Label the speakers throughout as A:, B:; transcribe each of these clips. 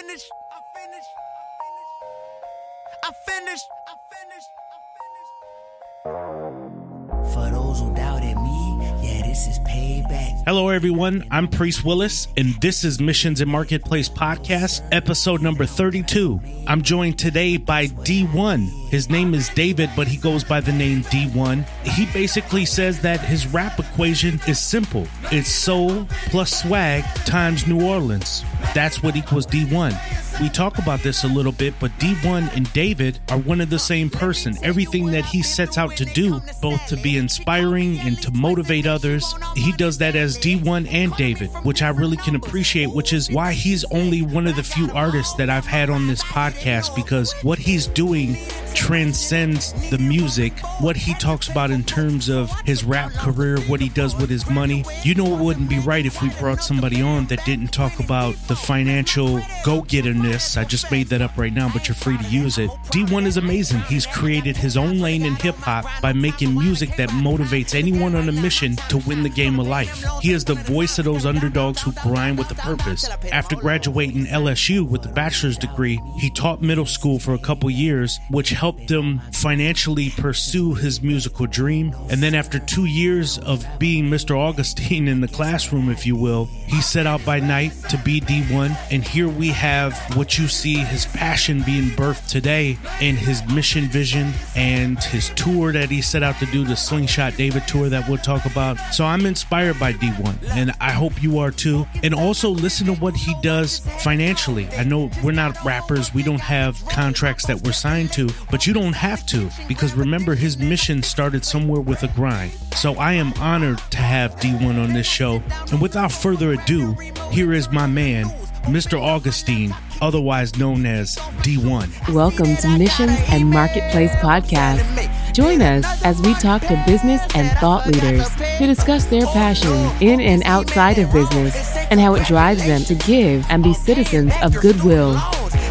A: finished. I finished. I finished. I finished. I finished. For those who doubted me, yeah, this is payback.
B: Hello, everyone. I'm Priest Willis, and this is Missions and Marketplace Podcast, episode number 32. I'm joined today by Dee-1. His name is David, but he goes by the name Dee-1. He basically says that his rap equation is simple it's soul plus swag times New Orleans. That's what equals Dee-1. We talk about this a little bit, but Dee-1 and David are one of the same person. Everything that he sets out to do, both to be inspiring and to motivate others, he does that as Dee-1 and David, which I really can appreciate, which is why he's only one of the few artists that I've had on this podcast because what he's doing transcends the music. What he talks about in terms of his rap career, what he does with his money. You know, it wouldn't be right if we brought somebody on that didn't talk about the financial go getterness. I just made that up right now, but you're free to use it. Dee-1 is amazing. He's created his own lane in hip hop by making music that motivates anyone on a mission to win the game of life. He is the voice of those underdogs who grind with a purpose. After graduating LSU with a bachelor's degree, he taught middle school for a couple years, which helped him financially pursue his musical dream. And then after two years of being Mr. Augustine in the classroom, if you will, he set out by night to be Dee-1. And here we have what you see his passion being birthed today in his mission vision and his tour that he set out to do, the Slingshot David tour that we'll talk about. So I'm inspired by Dee-1, and I hope you are too. And also listen to what he does financially. I know we're not rappers, we don't have contracts that we're signed to, but you don't have to because remember, his mission started somewhere with a grind. So I am honored to have Dee-1 on this show. And without further ado, here is my man, Mr. Augustine, otherwise known as Dee-1.
C: Welcome to Missions and Marketplace Podcast. Join us as we talk to business and thought leaders to discuss their passion in and outside of business and how it drives them to give and be citizens of goodwill.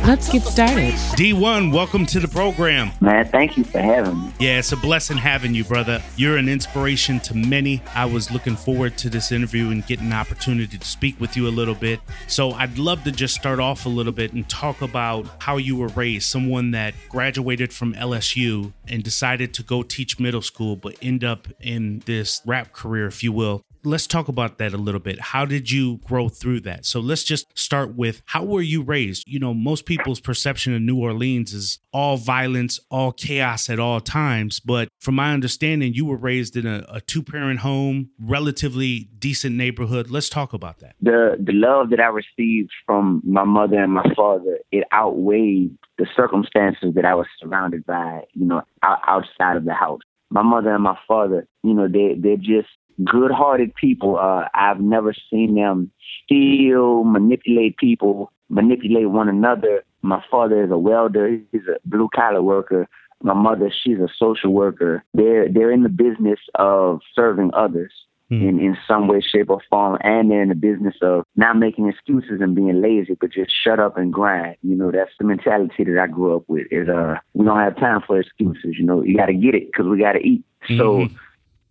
C: Let's get started.
B: Dee-1, welcome to the program.
D: Man, thank you for having me.
B: Yeah, it's a blessing having you, brother. You're an inspiration to many. I was looking forward to this interview and getting an opportunity to speak with you a little bit. So I'd love to just start off a little bit and talk about how you were raised. Someone that graduated from LSU and decided to go teach middle school, but end up in this rap career, if you will let's talk about that a little bit. How did you grow through that? So let's just start with how were you raised? You know, most people's perception of New Orleans is all violence, all chaos at all times. But from my understanding, you were raised in a, a two parent home, relatively decent neighborhood. Let's talk about that.
D: The the love that I received from my mother and my father, it outweighed the circumstances that I was surrounded by, you know, outside of the house. My mother and my father, you know, they they're just good-hearted people. Uh, I've never seen them steal, manipulate people, manipulate one another. My father is a welder; he's a blue-collar worker. My mother, she's a social worker. They're they're in the business of serving others mm. in in some way, shape, or form, and they're in the business of not making excuses and being lazy, but just shut up and grind. You know, that's the mentality that I grew up with. Is uh, we don't have time for excuses. You know, you got to get it because we got to eat. Mm-hmm.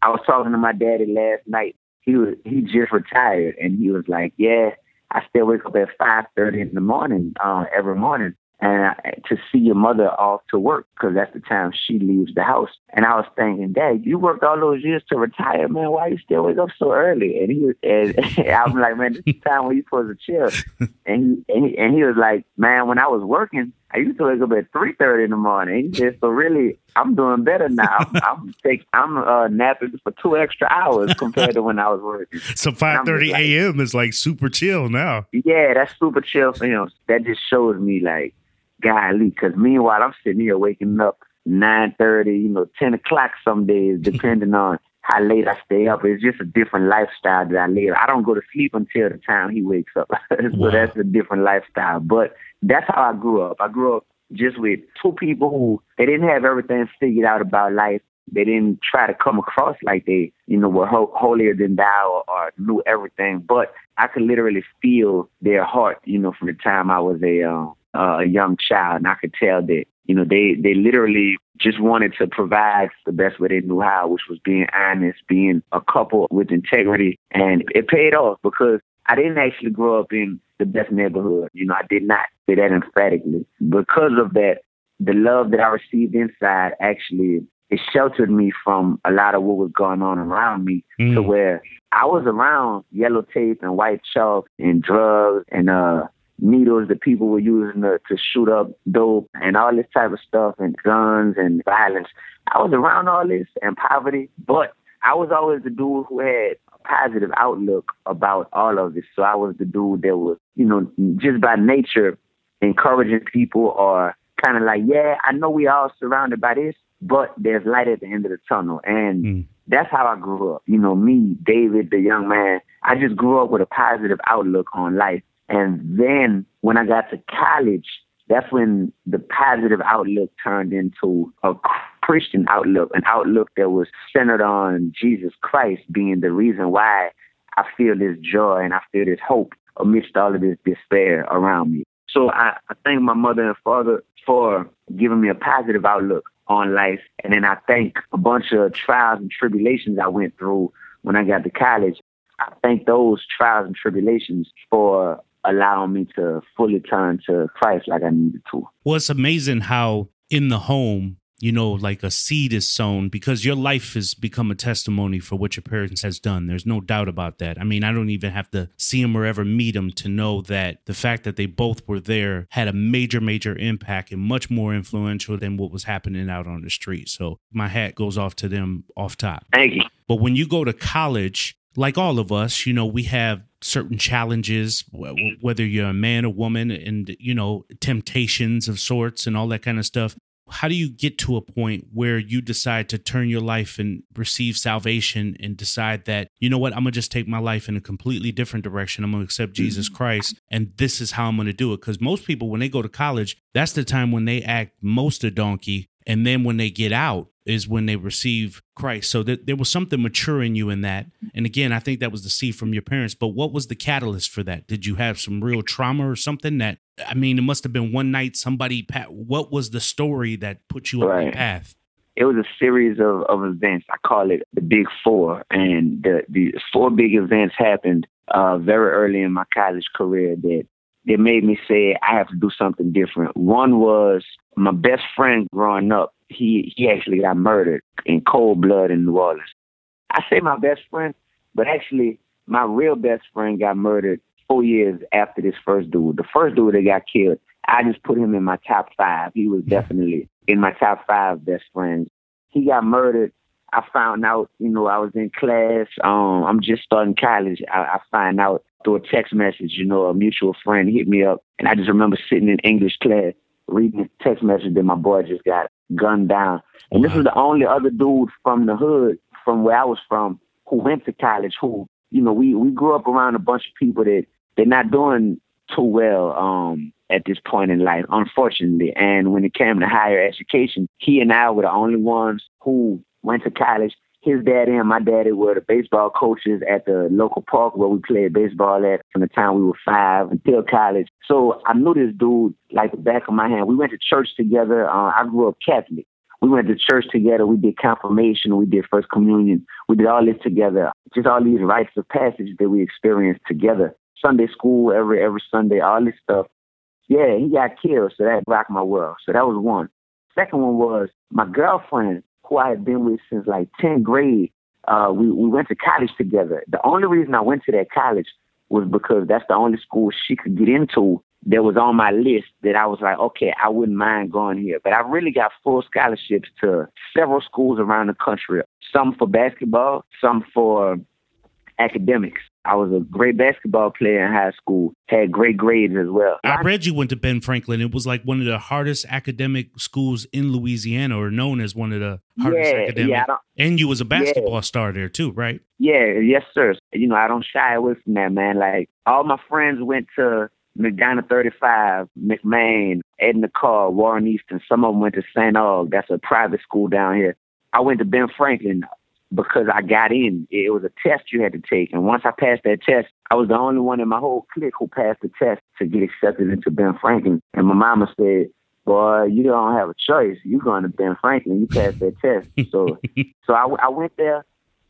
D: I was talking to my daddy last night. He was he just retired, and he was like, "Yeah, I still wake up at five thirty in the morning uh, every morning, and I, to see your mother off to work because that's the time she leaves the house." And I was thinking, "Dad, you worked all those years to retire, man. Why you still wake up so early?" And he was, and I was like, "Man, this is the time when you're supposed to chill." And he, and he and he was like, "Man, when I was working." I used to wake up at three thirty in the morning. "So really, I'm doing better now. I'm, take I'm uh, napping for two extra hours compared to when I was working."
B: So five thirty like, a.m. is like super chill now.
D: Yeah, that's super chill for him. That just shows me like, golly, because meanwhile I'm sitting here waking up nine thirty, you know, ten o'clock some days, depending on how late I stay up. It's just a different lifestyle that I live. I don't go to sleep until the time he wakes up. so wow. that's a different lifestyle. But that's how I grew up. I grew up just with two people who they didn't have everything figured out about life. They didn't try to come across like they, you know, were ho- holier than thou or, or knew everything. But I could literally feel their heart, you know, from the time I was a uh, a young child, and I could tell that, you know, they they literally just wanted to provide the best way they knew how, which was being honest, being a couple with integrity, and it paid off because I didn't actually grow up in the best neighborhood. You know, I did not say that emphatically. Because of that, the love that I received inside actually it sheltered me from a lot of what was going on around me mm. to where I was around yellow tape and white chalk and drugs and uh needles that people were using to, to shoot up dope and all this type of stuff and guns and violence. I was around all this and poverty, but I was always the dude who had positive outlook about all of this. So I was the dude that was, you know, just by nature encouraging people or kind of like, yeah, I know we all surrounded by this, but there's light at the end of the tunnel. And mm. that's how I grew up. You know, me, David, the young man, I just grew up with a positive outlook on life. And then when I got to college, that's when the positive outlook turned into a Christian outlook, an outlook that was centered on Jesus Christ being the reason why I feel this joy and I feel this hope amidst all of this despair around me. So I, I thank my mother and father for giving me a positive outlook on life. And then I thank a bunch of trials and tribulations I went through when I got to college. I thank those trials and tribulations for allowing me to fully turn to Christ like I needed to.
B: Well, it's amazing how in the home, you know, like a seed is sown because your life has become a testimony for what your parents has done. There's no doubt about that. I mean, I don't even have to see them or ever meet them to know that the fact that they both were there had a major, major impact and much more influential than what was happening out on the street. So my hat goes off to them off top.
D: Thank you.
B: But when you go to college, like all of us, you know, we have certain challenges, whether you're a man or woman, and, you know, temptations of sorts and all that kind of stuff. How do you get to a point where you decide to turn your life and receive salvation and decide that, you know what, I'm going to just take my life in a completely different direction. I'm going to accept Jesus mm-hmm. Christ, and this is how I'm going to do it? Because most people, when they go to college, that's the time when they act most a donkey. And then when they get out, is when they receive Christ. So that there was something mature in you in that. And again, I think that was the seed from your parents. But what was the catalyst for that? Did you have some real trauma or something that I mean, it must have been one night somebody what was the story that put you right. on the path?
D: It was a series of, of events. I call it the big four. And the, the four big events happened uh, very early in my college career that that made me say I have to do something different. One was my best friend growing up he he actually got murdered in cold blood in New Orleans. I say my best friend, but actually my real best friend got murdered four years after this first dude. The first dude that got killed, I just put him in my top five. He was definitely in my top five best friends. He got murdered. I found out, you know, I was in class. Um, I'm just starting college. I, I find out through a text message, you know, a mutual friend hit me up, and I just remember sitting in English class reading a text message that my boy just got gunned down. And wow. this was the only other dude from the hood, from where I was from, who went to college. Who, you know, we we grew up around a bunch of people that they're not doing too well um, at this point in life, unfortunately. And when it came to higher education, he and I were the only ones who went to college his daddy and my daddy were the baseball coaches at the local park where we played baseball at from the time we were five until college. So I knew this dude like the back of my hand. We went to church together. Uh, I grew up Catholic. We went to church together. We did confirmation. We did first communion. We did all this together. Just all these rites of passage that we experienced together. Sunday school every every Sunday. All this stuff. Yeah, he got killed, so that rocked my world. So that was one. Second one was my girlfriend who I had been with since like 10th grade. Uh, we, we went to college together. The only reason I went to that college was because that's the only school she could get into that was on my list that I was like, okay, I wouldn't mind going here. But I really got full scholarships to several schools around the country, some for basketball, some for academics. I was a great basketball player in high school, had great grades as well.
B: I read you went to Ben Franklin. It was like one of the hardest academic schools in Louisiana, or known as one of the hardest
D: yeah,
B: academic.
D: Yeah,
B: and you was a basketball yeah. star there too, right?
D: Yeah, yes, sir. You know, I don't shy away from that, man. Like all my friends went to McDonough 35, McMain, Edna Karr, Warren Easton. Some of them went to St. Aug. That's a private school down here. I went to Ben Franklin because I got in. It was a test you had to take. And once I passed that test, I was the only one in my whole clique who passed the test to get accepted into Ben Franklin. And my mama said, Boy, you don't have a choice. You're going to Ben Franklin. You passed that test. So, so I, I went there,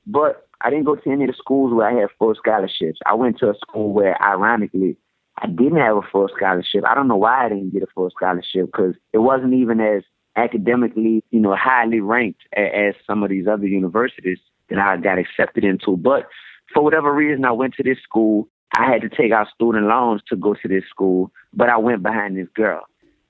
D: but I didn't go to any of the schools where I had full scholarships. I went to a school where, ironically, I didn't have a full scholarship. I don't know why I didn't get a full scholarship because it wasn't even as academically, you know, highly ranked as, as some of these other universities that I got accepted into. But for whatever reason, I went to this school. I had to take out student loans to go to this school, but I went behind this girl.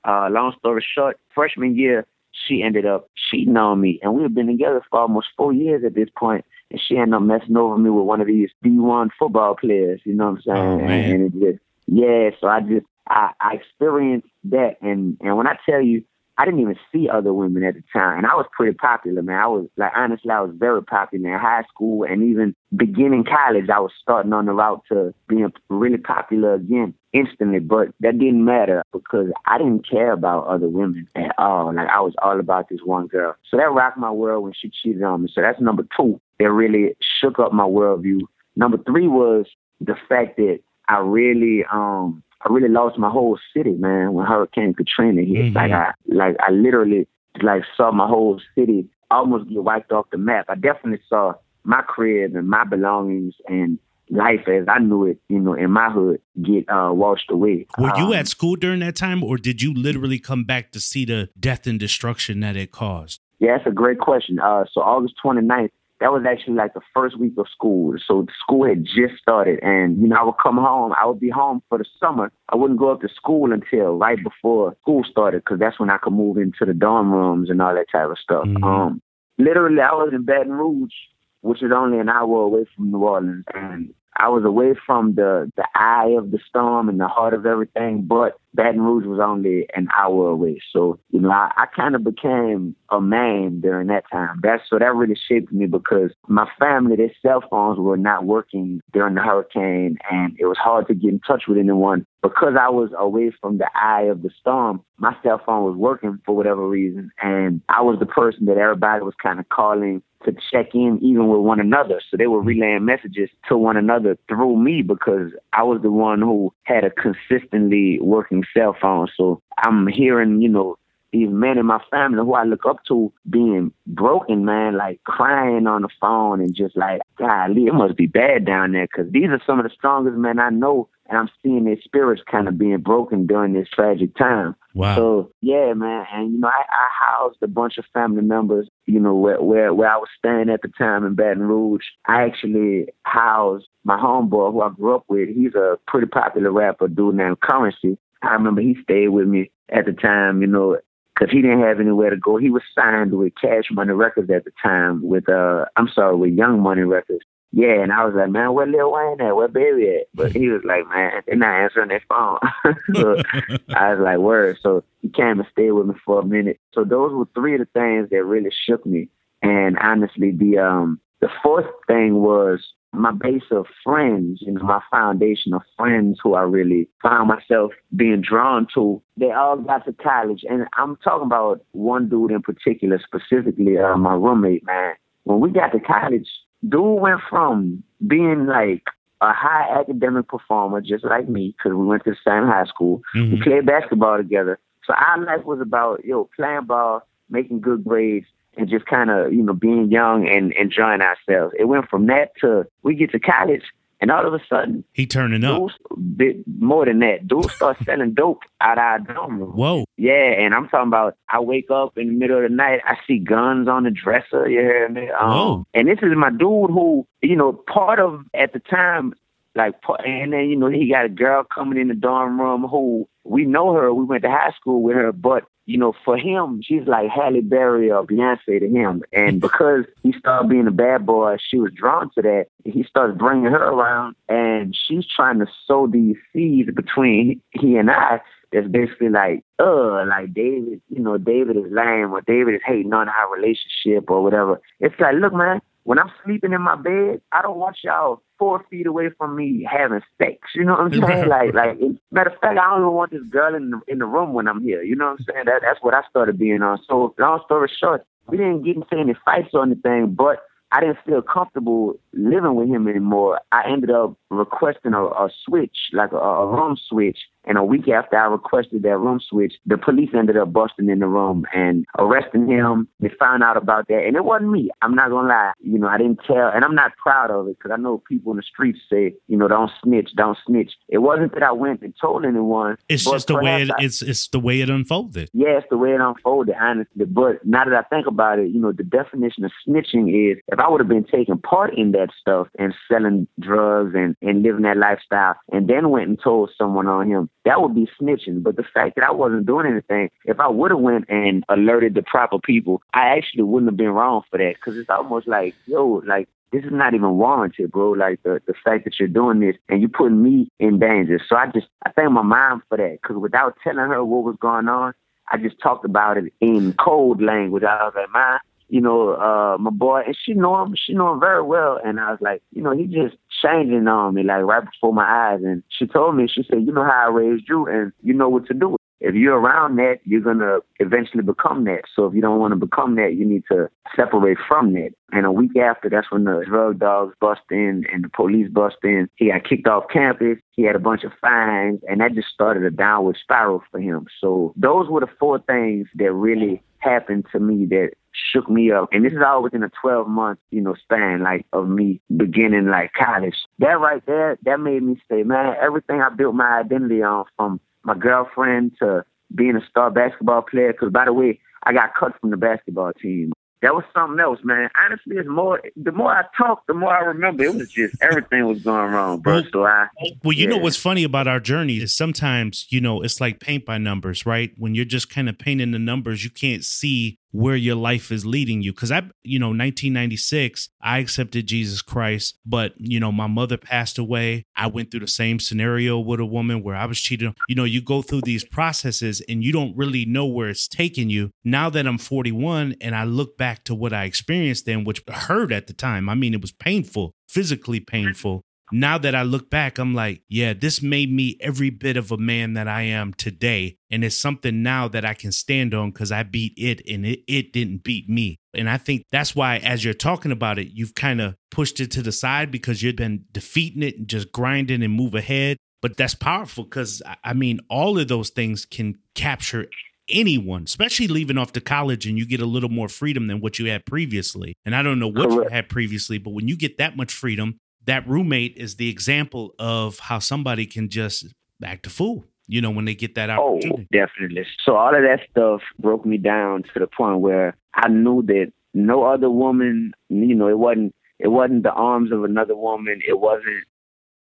D: Uh, long story short, freshman year, she ended up cheating on me, and we had been together for almost four years at this point. And she ended up messing over me with one of these D1 football players. You know what I'm saying?
B: Oh, man.
D: And it just, yeah. So I just, I, I experienced that, and and when I tell you, I didn't even see other women at the time, and I was pretty popular, man. I was like honestly, I was very popular in high school and even beginning college. I was starting on the route to being really popular again instantly, but that didn't matter because I didn't care about other women at all. Like I was all about this one girl. So that rocked my world when she cheated on me. So that's number two. That really shook up my worldview. Number three was the fact that I really um I really lost my whole city, man, when Hurricane Katrina hit.
B: Mhm.
D: Like I like I literally like saw my whole city almost get wiped off the map. I definitely saw my crib and my belongings and life as I knew it, you know, in my hood get uh washed away.
B: Were you
D: Um,
B: at school during that time, or did you literally come back to see the death and destruction that it caused?
D: Yeah, that's a great question. Uh, so August 29th, that was actually like the first week of school. So the school had just started, and you know I would come home. I would be home for the summer. I wouldn't go up to school until right before school started, because that's when I could move into the dorm rooms and all that type of stuff.
B: Mhm.
D: Um, literally, I was in Baton Rouge, which is only an hour away from New Orleans, and I was away from the the eye of the storm and the heart of everything, but Baton Rouge was only an hour away. So, you know, I, I kind of became a man during that time. That's so that really shaped me because my family, their cell phones were not working during the hurricane and it was hard to get in touch with anyone. Because I was away from the eye of the storm, my cell phone was working for whatever reason. And I was the person that everybody was kind of calling to check in even with one another. So they were mm-hmm. relaying messages to one another through me because I was the one who had a consistently working cell phone. So I'm hearing, you know, these men in my family who I look up to being broken, man, like crying on the phone and just like, golly, it must be bad down there because these are some of the strongest men I know. And I'm seeing their spirits kind of being broken during this tragic time.
B: Wow.
D: So yeah, man, and you know, I, I housed a bunch of family members. You know, where where where I was staying at the time in Baton Rouge. I actually housed my homeboy who I grew up with. He's a pretty popular rapper, dude named Currency. I remember he stayed with me at the time. You know, because he didn't have anywhere to go. He was signed with Cash Money Records at the time. With uh, I'm sorry, with Young Money Records. Yeah, and I was like, man, where Lil Wayne at? Where Baby at? But he was like, man, they're not answering their phone. so I was like, word. So he came and stayed with me for a minute. So those were three of the things that really shook me. And honestly, the um the fourth thing was my base of friends, you know, my foundation of friends who I really found myself being drawn to. They all got to college, and I'm talking about one dude in particular, specifically uh, my roommate, man. When we got to college, dude went from being like a high academic performer, just like me, because we went to the same high school. We
B: Mhm.
D: played basketball together. So our life was about, yo, playing ball, making good grades, and just kind of, you know, being young and enjoying ourselves. It went from that to we get to college, and all of a sudden,
B: He turning up.
D: dudes, bit more than that, dude starts selling dope out our dorm room.
B: Whoa.
D: Yeah, and I'm talking about I wake up in the middle of the night, I see guns on the dresser, you hear me? Um,
B: Whoa.
D: and this is my dude who, you know, part of at the time, like, and then, you know, he got a girl coming in the dorm room who we know her, we went to high school with her, but, you know, for him, she's like Halle Berry or Beyonce to him. And because he started being a bad boy, she was drawn to that. He started bringing her around, and she's trying to sow these seeds between he and I that's basically like, uh, like David, you know, David is lame or David is hating on our relationship or whatever. It's like, look, man, when I'm sleeping in my bed, I don't want y'all four feet away from me having sex. You know what I'm saying? like, like, matter of fact, I don't even want this girl in the, in the room when I'm here. You know what I'm saying? That, that's what I started being on. So, long story short, we didn't get into any fights or anything, but I didn't feel comfortable living with him anymore. I ended up requesting a, a switch, like a, a room switch, And a week after I requested that room switch, the police ended up busting in the room and arresting him. They found out about that. And it wasn't me. I'm not going to lie. You know, I didn't tell. And I'm not proud of it because I know people in the streets say, you know, don't snitch, don't snitch. It wasn't that I went and told anyone.
B: It's just the way it, I, it's it's the way it unfolded.
D: Yeah, it's the way it unfolded, honestly. But now that I think about it, you know, the definition of snitching is if I would have been taking part in that stuff and selling drugs and, and living that lifestyle and then went and told someone on him, that would be snitching. But the fact that I wasn't doing anything, if I would have went and alerted the proper people, I actually wouldn't have been wrong for that because it's almost like, yo, like this is not even warranted, bro. Like the, the fact that you're doing this and you're putting me in danger. So I just, I thank my mom for that because without telling her what was going on, I just talked about it in code language. I was like, "Mom, you know, uh, my boy, and she know him, she know him very well. And I was like, you know, he just changing on me, like right before my eyes. And she told me, she said, you know how I raised you, and you know what to do. If you're around that, you're gonna eventually become that. So if you don't want to become that, you need to separate from that. And a week after, that's when the drug dogs bust in and the police bust in. He got kicked off campus. He had a bunch of fines, and that just started a downward spiral for him. So those were the four things that really happened to me that shook me up. And this is all within a 12 month, you know, span, like of me beginning like college. That right there, that made me say, man, everything I built my identity on from my girlfriend to being a star basketball player. Cause by the way, I got cut from the basketball team that was something else, man. Honestly, it's more. The more I talk, the more I remember. It was just everything was going wrong, bro.
B: Well,
D: so I.
B: Well, you yeah. know what's funny about our journey is sometimes you know it's like paint by numbers, right? When you're just kind of painting the numbers, you can't see where your life is leading you. Cause I, you know, 1996, I accepted Jesus Christ, but, you know, my mother passed away. I went through the same scenario with a woman where I was cheated. You know, you go through these processes and you don't really know where it's taking you. Now that I'm 41 and I look back to what I experienced then, which hurt at the time, I mean, it was painful, physically painful now that I look back, I'm like, yeah, this made me every bit of a man that I am today. And it's something now that I can stand on because I beat it and it, it didn't beat me. And I think that's why, as you're talking about it, you've kind of pushed it to the side because you've been defeating it and just grinding and move ahead. But that's powerful because, I mean, all of those things can capture anyone, especially leaving off to college and you get a little more freedom than what you had previously. And I don't know what Correct. you had previously, but when you get that much freedom, that roommate is the example of how somebody can just act a fool you know, when they get that oh, opportunity.
D: Oh, definitely. So all of that stuff broke me down to the point where I knew that no other woman, you know, it wasn't it wasn't the arms of another woman. It wasn't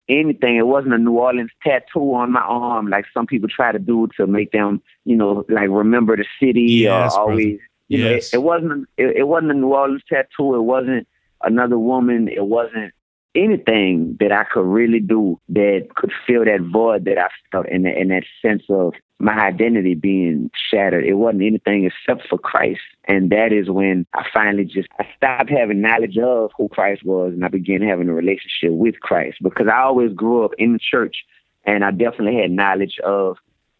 D: anything. It wasn't a New Orleans tattoo on my arm like some people try to do to make them, you know, like remember the city yes, or always. You yes. know, it, it wasn't. It, it wasn't a New Orleans tattoo. It wasn't another woman. It wasn't anything that I could really do that could fill that void that I felt in, in that sense of my identity being shattered. It wasn't anything except for Christ. And that is when I finally just I stopped having knowledge of who Christ was and I began having a relationship with Christ because I always grew up in the church and I definitely had knowledge of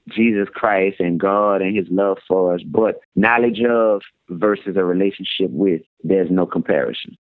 D: Jesus Christ and God and his love for us, but knowledge of versus a relationship with, there's no comparison.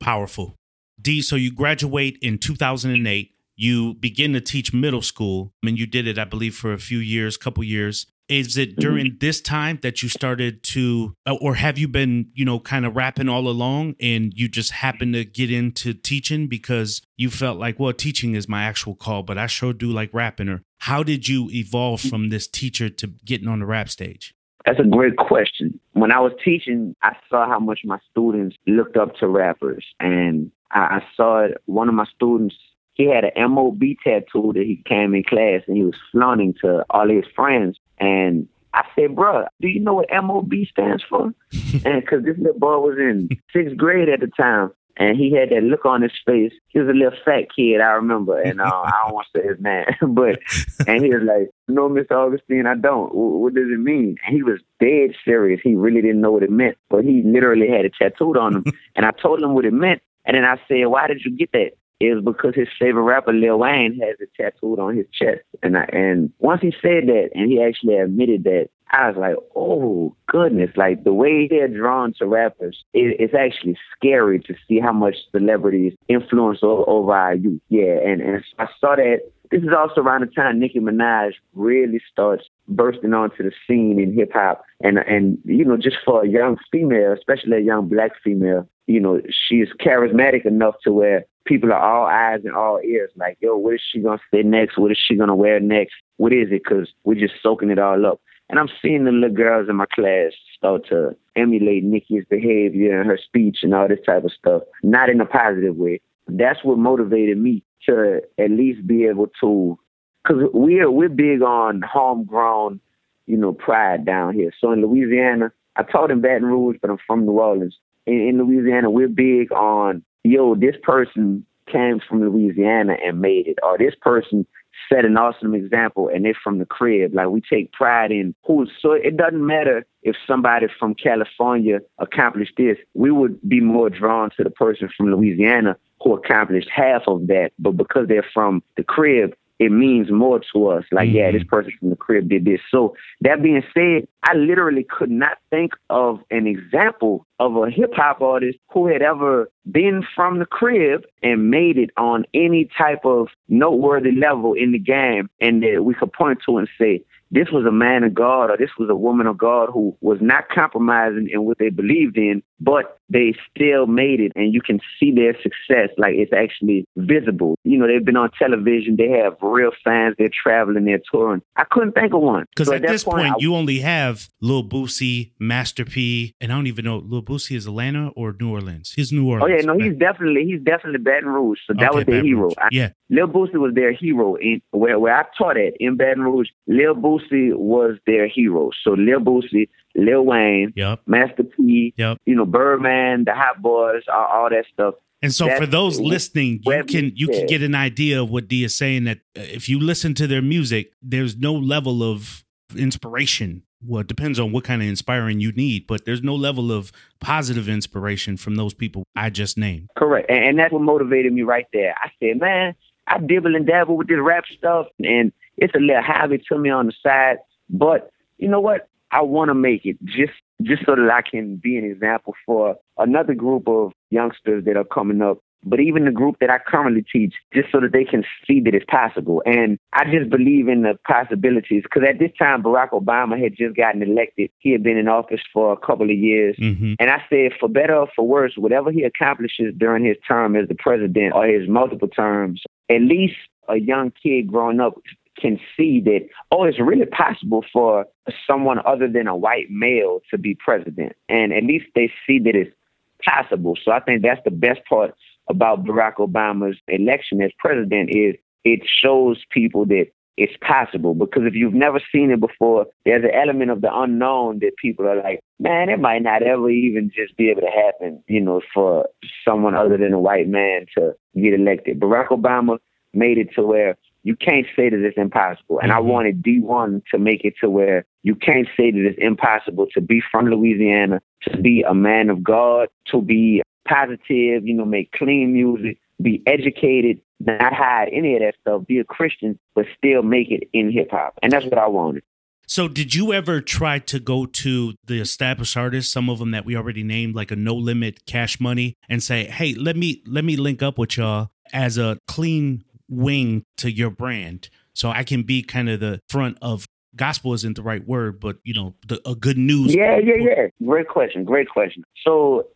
B: Powerful. D, so you graduate in 2008. You begin to teach middle school, I mean, you did it, I believe, for a few years, couple years. Is it mm-hmm. during this time that you started to, uh, or have you been, you know, kind of rapping all along and you just happened to get into teaching because you felt like, well, teaching is my actual call, but I sure do like rapping? Or how did you evolve from this teacher to getting on the rap stage?
D: That's a great question. When I was teaching, I saw how much my students looked up to rappers. And I, I saw it, one of my students, he had an MOB tattoo that he came in class and he was flaunting to all his friends. And I said, bro, do you know what MOB stands for? and because this little boy was in sixth grade at the time and he had that look on his face. He was a little fat kid, I remember, and uh, I don't want to say his name, but and he was like, "No, Mr. Augustine, I don't. What, what does it mean?" And he was dead serious. He really didn't know what it meant, but he literally had it tattooed on him. and I told him what it meant, and then I said, "Why did you get that?" It was because his favorite rapper Lil Wayne has it tattooed on his chest, and I, and once he said that, and he actually admitted that I was like, oh goodness, like the way they're drawn to rappers, it, it's actually scary to see how much celebrities influence over our youth. Yeah, and and I saw that this is also around the time Nicki Minaj really starts bursting onto the scene in hip hop, and and you know, just for a young female, especially a young black female, you know, she is charismatic enough to where people are all eyes and all ears. Like, yo, what is she gonna say next? What is she gonna wear next? What is it? Because we're just soaking it all up. And I'm seeing the little girls in my class start to emulate Nicki's behavior and her speech and all this type of stuff, not in a positive way. That's what motivated me to at least be able to, because we're we're big on homegrown, you know, pride down here. So in Louisiana, I taught in Baton Rouge, but I'm from New Orleans. In, in Louisiana, we're big on, yo, this person came from Louisiana and made it, or this person set an awesome example and they're from the crib. Like we take pride in who so it doesn't matter if somebody from California accomplished this, we would be more drawn to the person from Louisiana who accomplished half of that. But because they're from the crib, it means more to us. Like, mm-hmm. yeah, this mm-hmm. person from the crib did this. So that being said, I literally could not think of an example of a hip hop artist who had ever been from the crib and made it on any type of noteworthy level in the game and that we could point to and say, this was a man of God or this was a woman of God who was not compromising in what they believed in, but they still made it and you can see their success. Like it's actually visible. You know, they've been on television, they have real fans, they're traveling, they're touring. I couldn't think of one.
B: Because so at, at this point, point I, you only have Lil Boosie, Master P, and I don't even know Lil Boosie is Atlanta or New Orleans. He's New Orleans.
D: Oh yeah, no, he's definitely he's definitely Baton Rouge. So that okay, was their Baton hero. Rouge.
B: Yeah.
D: Lil Boosie was their hero in where where I taught at in Baton Rouge. Lil Boosie was their hero. So Lil Boosie, Lil Wayne,
B: yep.
D: Master P,
B: yep.
D: you know Birdman, the Hot Boys, all, all that stuff.
B: And so, That's, for those listening, you can you can get an idea of what D is saying. That uh, if you listen to their music, there's no level of inspiration. Well, it depends on what kind of inspiring you need, but there's no level of positive inspiration from those people I just named.
D: Correct, and, and that's what motivated me right there. I said, man, I dibble and dabble with this rap stuff, and it's a little hobby to me on the side. But you know what? I want to make it just just so that I can be an example for another group of youngsters that are coming up. But even the group that I currently teach, just so that they can see that it's possible. And I just believe in the possibilities because at this time, Barack Obama had just gotten elected. He had been in office for a couple of years.
B: Mm-hmm.
D: And I said, for better or for worse, whatever he accomplishes during his term as the president or his multiple terms, at least a young kid growing up can see that, oh, it's really possible for someone other than a white male to be president. And at least they see that it's possible. So I think that's the best part about Barack Obama's election as president is it shows people that it's possible because if you've never seen it before, there's an element of the unknown that people are like, man, it might not ever even just be able to happen, you know, for someone other than a white man to get elected. Barack Obama made it to where you can't say that it's impossible. And mm-hmm. I wanted Dee-1 to make it to where you can't say that it's impossible to be from Louisiana, to be a man of God, to be positive, you know, make clean music, be educated, not hide any of that stuff, be a Christian, but still make it in hip hop. And that's what I wanted.
B: So, did you ever try to go to the established artists, some of them that we already named, like a No Limit, Cash Money, and say, "Hey, let me let me link up with y'all as a clean wing to your brand. So I can be kind of the front of gospel isn't the right word, but you know, the, a good news.
D: Yeah, yeah, yeah. Great question. Great question. So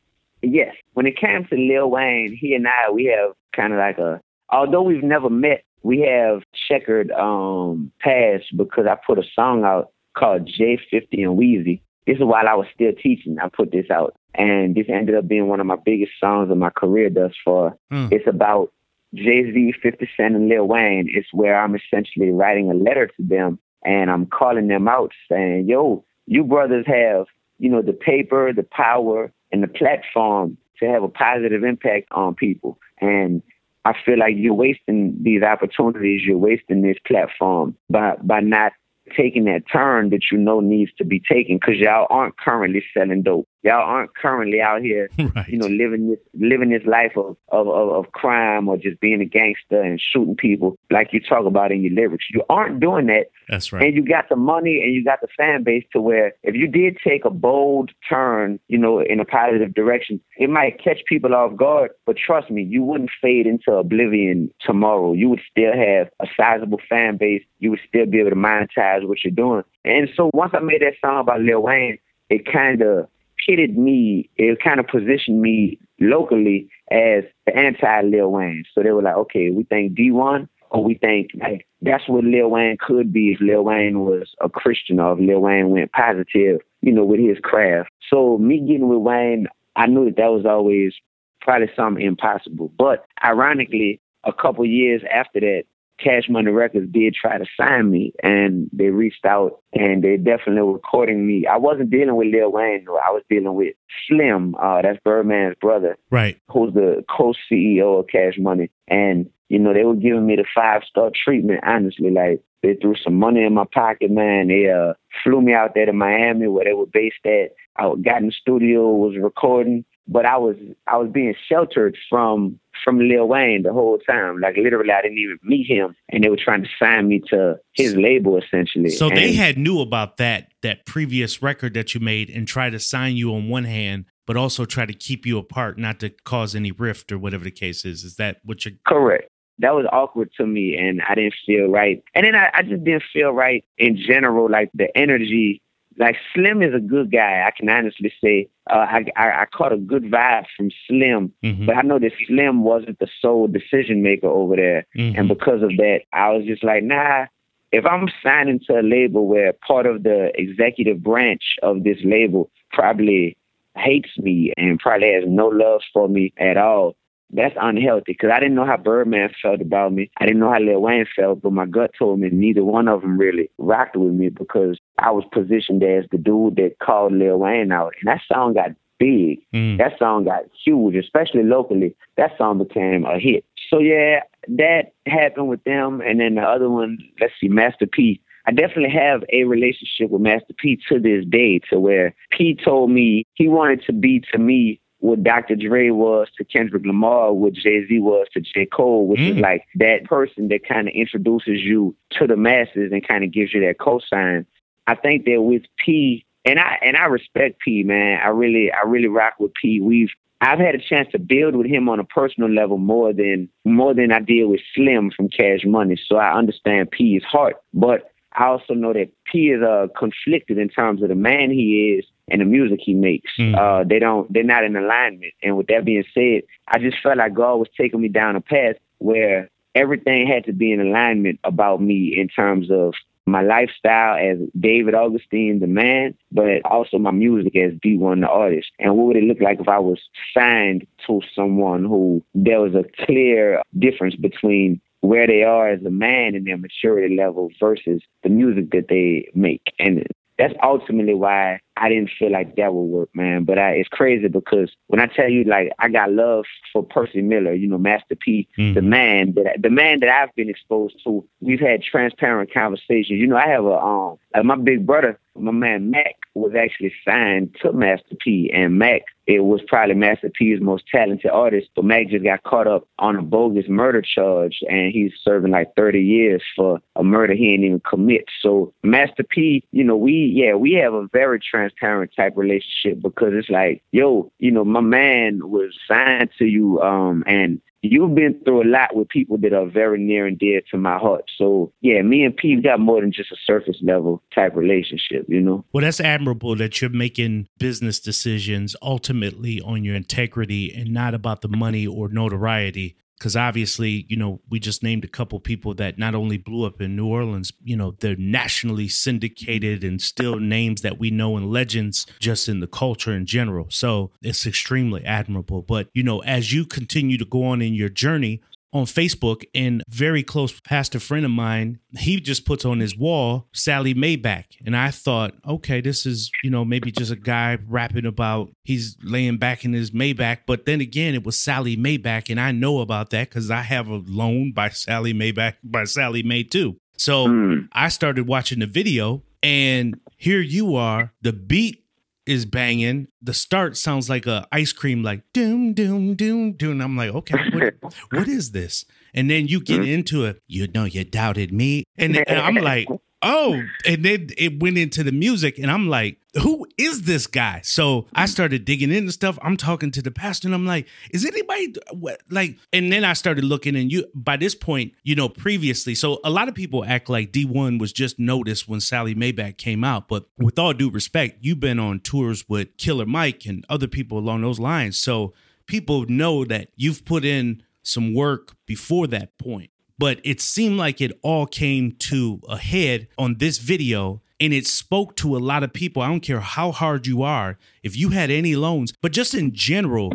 D: yes, when it comes to Lil Wayne, he and I, we have kind of like a, although we've never met, we have checkered um past because I put a song out called J50 and Weezy. This is while I was still teaching. I put this out, and this ended up being one of my biggest songs of my career thus far.
B: Mm.
D: It's about Jay Z, 50 Cent, and Lil Wayne is where I'm essentially writing a letter to them and I'm calling them out saying, yo, you brothers have, you know, the paper, the power, and the platform to have a positive impact on people. And I feel like you're wasting these opportunities, you're wasting this platform by by not taking that turn that you know needs to be taken because y'all aren't currently selling dope. Y'all aren't currently out here,
B: right.
D: you know, living this living this life of, of of of crime or just being a gangster and shooting people like you talk about in your lyrics. You aren't doing that,
B: That's right.
D: and you got the money and you got the fan base to where if you did take a bold turn, you know, in a positive direction, it might catch people off guard. But trust me, you wouldn't fade into oblivion tomorrow. You would still have a sizable fan base. You would still be able to monetize what you're doing. And so once I made that song about Lil Wayne, it kind of pitted me. It kind of positioned me locally as the anti Lil Wayne. So they were like, okay, we think Dee-1 or we think like that's what Lil Wayne could be if Lil Wayne was a Christian or if Lil Wayne went positive, you know, with his craft. So me getting with Wayne, I knew that that was always probably something impossible. But ironically, a couple years after that, Cash Money Records did try to sign me, and they reached out and they definitely were recording me. I wasn't dealing with Lil Wayne, though. I was dealing with Slim, uh, that's Birdman's brother,
B: right.
D: who's the co-CEO of Cash Money, and you know they were giving me the five star treatment. Honestly, like they threw some money in my pocket, man. They uh, flew me out there to Miami where they were based at. I got in the studio, was recording, but I was I was being sheltered from from Lil Wayne the whole time. Like literally, I didn't even meet him, and they were trying to sign me to his label essentially.
B: So they had knew about that that previous record that you made and tried to sign you on one hand, but also try to keep you apart, not to cause any rift or whatever the case is. Is that what you're?
D: Correct. That was awkward to me, and I didn't feel right. And then I, I just didn't feel right in general. Like the energy, like Slim is a good guy. I can honestly say uh, I, I I caught a good vibe from Slim,
B: Mhm,
D: but I know that Slim wasn't the sole decision maker over there.
B: mhm.
D: And because of that, I was just like, nah. If I'm signing to a label where part of the executive branch of this label probably hates me and probably has no love for me at all, that's unhealthy. Because I didn't know how Birdman felt about me. I didn't know how Lil Wayne felt, but my gut told me neither one of them really rocked with me because I was positioned as the dude that called Lil Wayne out, and that song got big.
B: Mm.
D: That song got huge, especially locally. That song became a hit. So yeah, that happened with them, and then the other one, let's see, Master P. I definitely have a relationship with Master P to this day, to where P told me he wanted to be to me what Dr. Dre was to Kendrick Lamar, what Jay Z was to J. Cole, which is
B: Mm.
D: like that person that kind of introduces you to the masses and kind of gives you that cosign. I think that with P, and I and I respect P, man. I really I really rock with P. We've I've had a chance to build with him on a personal level more than more than I did with Slim from Cash Money. So I understand P's heart, but I also know that P is uh, conflicted in terms of the man he is and the music he makes.
B: Mm.
D: Uh, they don't they're not in alignment. And with that being said, I just felt like God was taking me down a path where everything had to be in alignment about me in terms of my lifestyle as David Augustine, the man, but also my music as Dee-1, the artist. And what would it look like if I was signed to someone who there was a clear difference between where they are as a man and their maturity level versus the music that they make. And that's ultimately why I didn't feel like that would work, man. But I, it's crazy because when I tell you, like, I got love for Percy Miller, you know, Master P,
B: Mhm.
D: the man that the man that I've been exposed to. We've had transparent conversations. You know, I have a um, like my big brother, my man Mac, was actually signed to Master P, and Mac it was probably Master P's most talented artist, but Mac just got caught up on a bogus murder charge, and he's serving like 30 years for a murder he didn't even commit. So Master P, you know, we yeah, we have a very transparent type relationship because it's like, yo, you know, my man was signed to you, um, and you've been through a lot with people that are very near and dear to my heart. So yeah, me and P got more than just a surface level type relationship, you know.
B: Well, that's admirable that you're making business decisions ultimately on your integrity and not about the money or notoriety. Because obviously, you know, we just named a couple people that not only blew up in New Orleans, you know, they're nationally syndicated and still names that we know and legends just in the culture in general. So it's extremely admirable. But, you know, as you continue to go on in your journey, on Facebook, and very close pastor friend of mine, he just puts on his wall Sallie Mae Back. And I thought, okay, this is, you know, maybe just a guy rapping about he's laying back in his Maybach. But then again, it was Sallie Mae Back, and I know about that because I have a loan by Sallie Mae Back by Sallie Mae too. So
D: Mm.
B: I started watching the video, and here you are. The beat is banging. The start sounds like a ice cream, like doom doom doom doom. I'm like, okay, what, what is this? And then you get hmm? into it. You know, you doubted me, and, and I'm like, oh, and then it went into the music, and I'm like, who is this guy? So I started digging into stuff. I'm talking to the pastor, and I'm like, is anybody what, like? And then I started looking, and you by this point, you know, previously, so a lot of people act like Dee-1 was just noticed when Sallie Mae Back came out, but with all due respect, you've been on tours with Killer Mike and other people along those lines, so people know that you've put in some work before that point but it seemed like it all came to a head on this video and it spoke to a lot of people. I don't care how hard you are, if you had any loans, but just in general,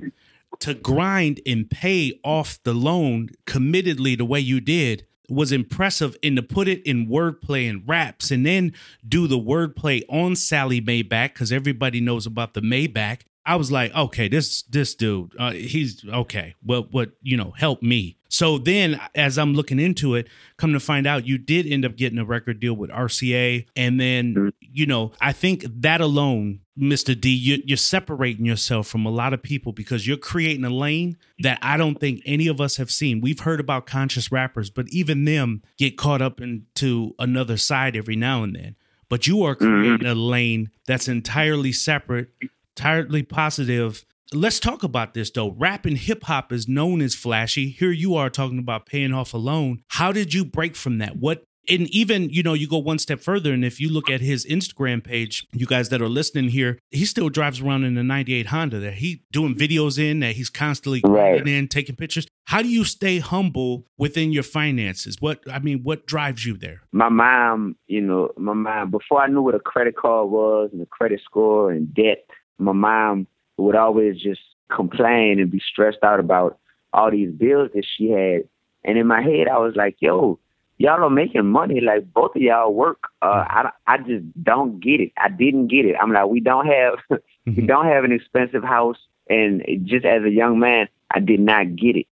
B: to grind and pay off the loan committedly the way you did was impressive and to put it in wordplay and raps and then do the wordplay on Sallie Mae Back because everybody knows about the Maybach. I was like, okay, this this dude, uh, he's okay. Well, what you know, help me. So then, as I'm looking into it, come to find out, you did end up getting a record deal with RCA, and then mm-hmm. you know, I think that alone, Mr. D, you, you're separating yourself from a lot of people because you're creating a lane that I don't think any of us have seen. We've heard about conscious rappers, but even them get caught up into another side every now and then. But you are mm-hmm. creating mm-hmm. a lane that's entirely separate, entirely positive, let's talk about this though. Rap and hip hop is known as flashy. Here you are talking about paying off a loan. How did you break from that? What and even you know you go one step further and if you look at his instagram page you guys that are listening here he still drives around in a 98 honda that he doing videos in that he's constantly right. in taking pictures how do you stay humble within your finances what i mean what drives you there
D: my mom you know my mom before i knew what a credit card was and a credit score and debt my mom would always just complain and be stressed out about all these bills that she had. And in my head, I was like, yo, y'all are making money. Like both of y'all work. Uh, I, I just don't get it. I didn't get it. I'm like, we don't have, we mm-hmm. don't have an expensive house. And just as a young man, I did not get it.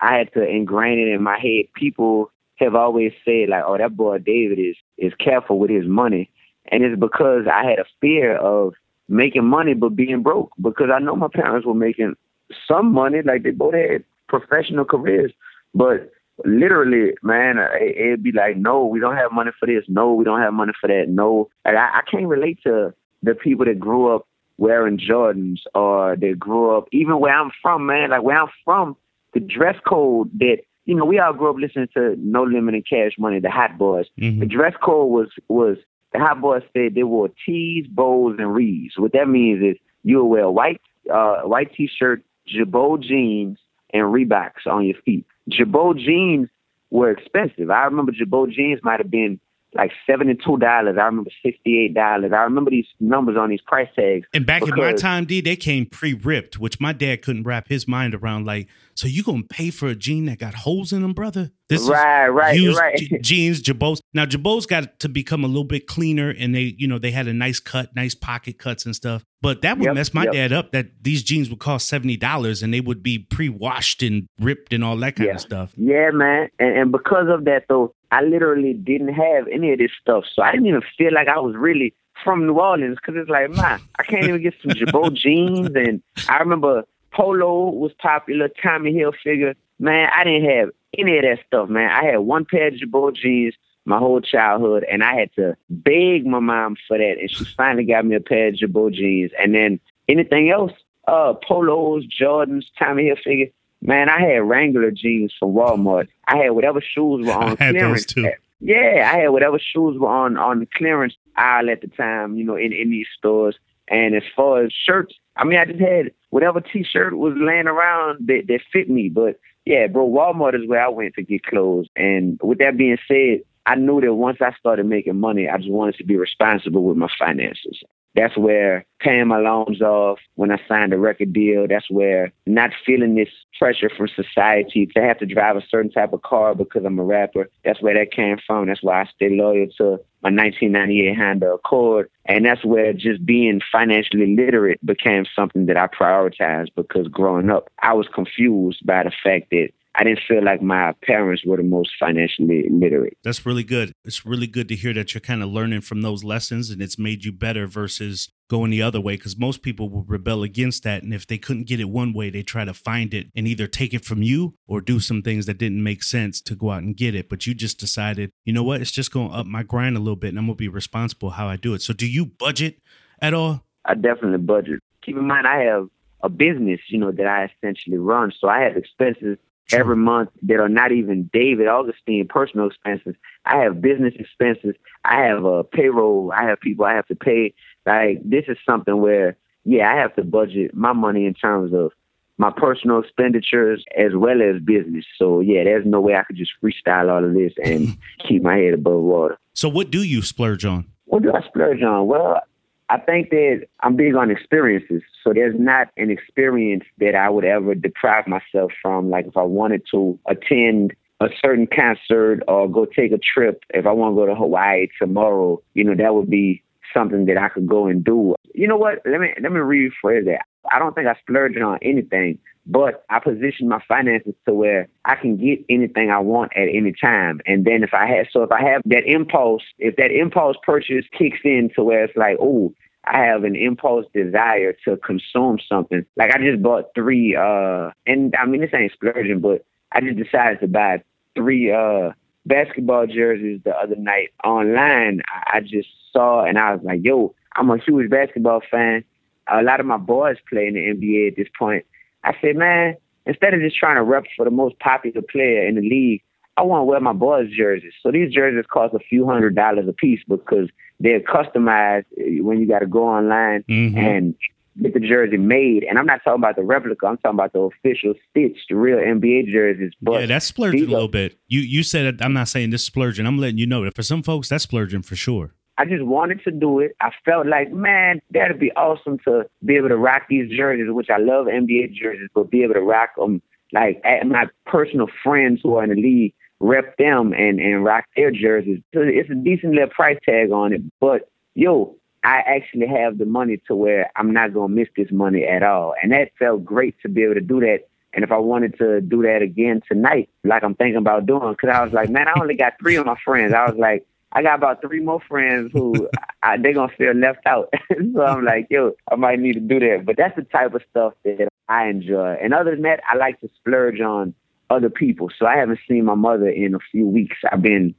D: I had to ingrain it in my head. People have always said like, oh, that boy David is, is careful with his money. And it's because I had a fear of making money but being broke because I know my parents were making some money, like they both had professional careers, but literally, man, it'd be like, no, we don't have money for this. No, we don't have money for that. No, like, I, I can't relate to the people that grew up wearing Jordans or they grew up even where I'm from, man. Like where I'm from, the dress code that you know we all grew up listening to No Limit and Cash Money, the Hot Boys. Mm-hmm. The dress code was was hot boys said they wore tees, bows, and reeds. What that means is you'll wear white uh, white t-shirt, Girbaud jeans, and Reeboks on your feet. Girbaud jeans were expensive. I remember Girbaud jeans might have been like seventy-two dollars. I remember sixty-eight dollars. I remember these numbers on these price tags.
B: And back in my time, D, they came pre-ripped, which my dad couldn't wrap his mind around. Like, so you gonna pay for a jean that got holes in them, brother?
D: This right, right, used right.
B: jeans, Girbauds. Now Girbauds got to become a little bit cleaner, and they, you know, they had a nice cut, nice pocket cuts and stuff. But that would yep, mess my yep. dad up. That these jeans would cost seventy dollars, and they would be pre-washed and ripped and all that kind
D: yeah.
B: of stuff.
D: Yeah, man. And, and because of that, though, I literally didn't have any of this stuff, so I didn't even feel like I was really from New Orleans because it's like, man, I can't even get some Girbaud jeans. And I remember Polo was popular, Tommy Hilfiger. Man, I didn't have any of that stuff, man. I had one pair of Girbaud jeans my whole childhood, and I had to beg my mom for that, and she finally got me a pair of Girbaud jeans. And then anything else, uh, Polos, Jordans, Tommy Hilfiger. Man, I had Wrangler jeans from Walmart. I had whatever shoes were on clearance. Yeah, I had whatever shoes were on on the clearance aisle at the time, you know, in, in these stores. And as far as shirts, I mean, I just had whatever T-shirt was laying around that, that fit me. But yeah, bro, Walmart is where I went to get clothes. And with that being said, I knew that once I started making money, I just wanted to be responsible with my finances. That's where paying my loans off when I signed a record deal. That's where not feeling this pressure from society to have to drive a certain type of car because I'm a rapper. That's where that came from. That's why I stay loyal to my 1998 Honda Accord. And that's where just being financially literate became something that I prioritized because growing up, I was confused by the fact that I didn't feel like my parents were the most financially literate.
B: That's really good. It's really good to hear that you're kind of learning from those lessons and it's made you better versus going the other way because most people will rebel against that. And if they couldn't get it one way, they try to find it and either take it from you or do some things that didn't make sense to go out and get it. But you just decided, you know what, it's just going to up my grind a little bit and I'm going to be responsible how I do it. So do you budget at all?
D: I definitely budget. Keep in mind, I have a business, you know, that I essentially run. So I have expenses every month that are not even David Augustine personal expenses. I have business expenses. I have a payroll. I have people I have to pay. Like this is something where, yeah, I have to budget my money in terms of my personal expenditures as well as business. So yeah, there's no way I could just freestyle all of this and keep my head above water.
B: So what do you splurge on?
D: What do I splurge on? Well, I think that I'm big on experiences. So there's not an experience that I would ever deprive myself from. Like if I wanted to attend a certain concert or go take a trip, if I want to go to Hawaii tomorrow, you know, that would be something that I could go and do. You know what? Let me let me rephrase that. I don't think I splurge on anything, but I position my finances to where I can get anything I want at any time. And then if I have, so if I have that impulse, if that impulse purchase kicks in to where it's like, oh, I have an impulse desire to consume something. Like I just bought three, uh, and I mean this ain't splurging, but I just decided to buy three uh basketball jerseys the other night online. I just saw and I was like, yo, I'm a huge basketball fan. A lot of my boys play in the NBA at this point. I said, man, instead of just trying to rep for the most popular player in the league, I want to wear my boys' jerseys. So these jerseys cost a few hundred dollars a piece because they're customized when you got to go online mm-hmm. and get the jersey made. And I'm not talking about the replica. I'm talking about the official stitched, real NBA jerseys.
B: But yeah, that's splurging a little bit. You you said I'm not saying this splurging. I'm letting you know that for some folks, that's splurging for sure.
D: I just wanted to do it. I felt like, man, that'd be awesome to be able to rock these jerseys, which I love NBA jerseys, but be able to rock them like at my personal friends who are in the league rep them and and rock their jerseys. So it's a decent little price tag on it, but yo, I actually have the money to where I'm not gonna miss this money at all, and that felt great to be able to do that. And if I wanted to do that again tonight, like I'm thinking about doing, because I was like, man, I only got three of my friends. I was like, I got about three more friends who I, they're gonna feel left out. so I'm like, yo, I might need to do that. But that's the type of stuff that I enjoy. And other than that, I like to splurge on other people. So I haven't seen my mother in a few weeks. I've been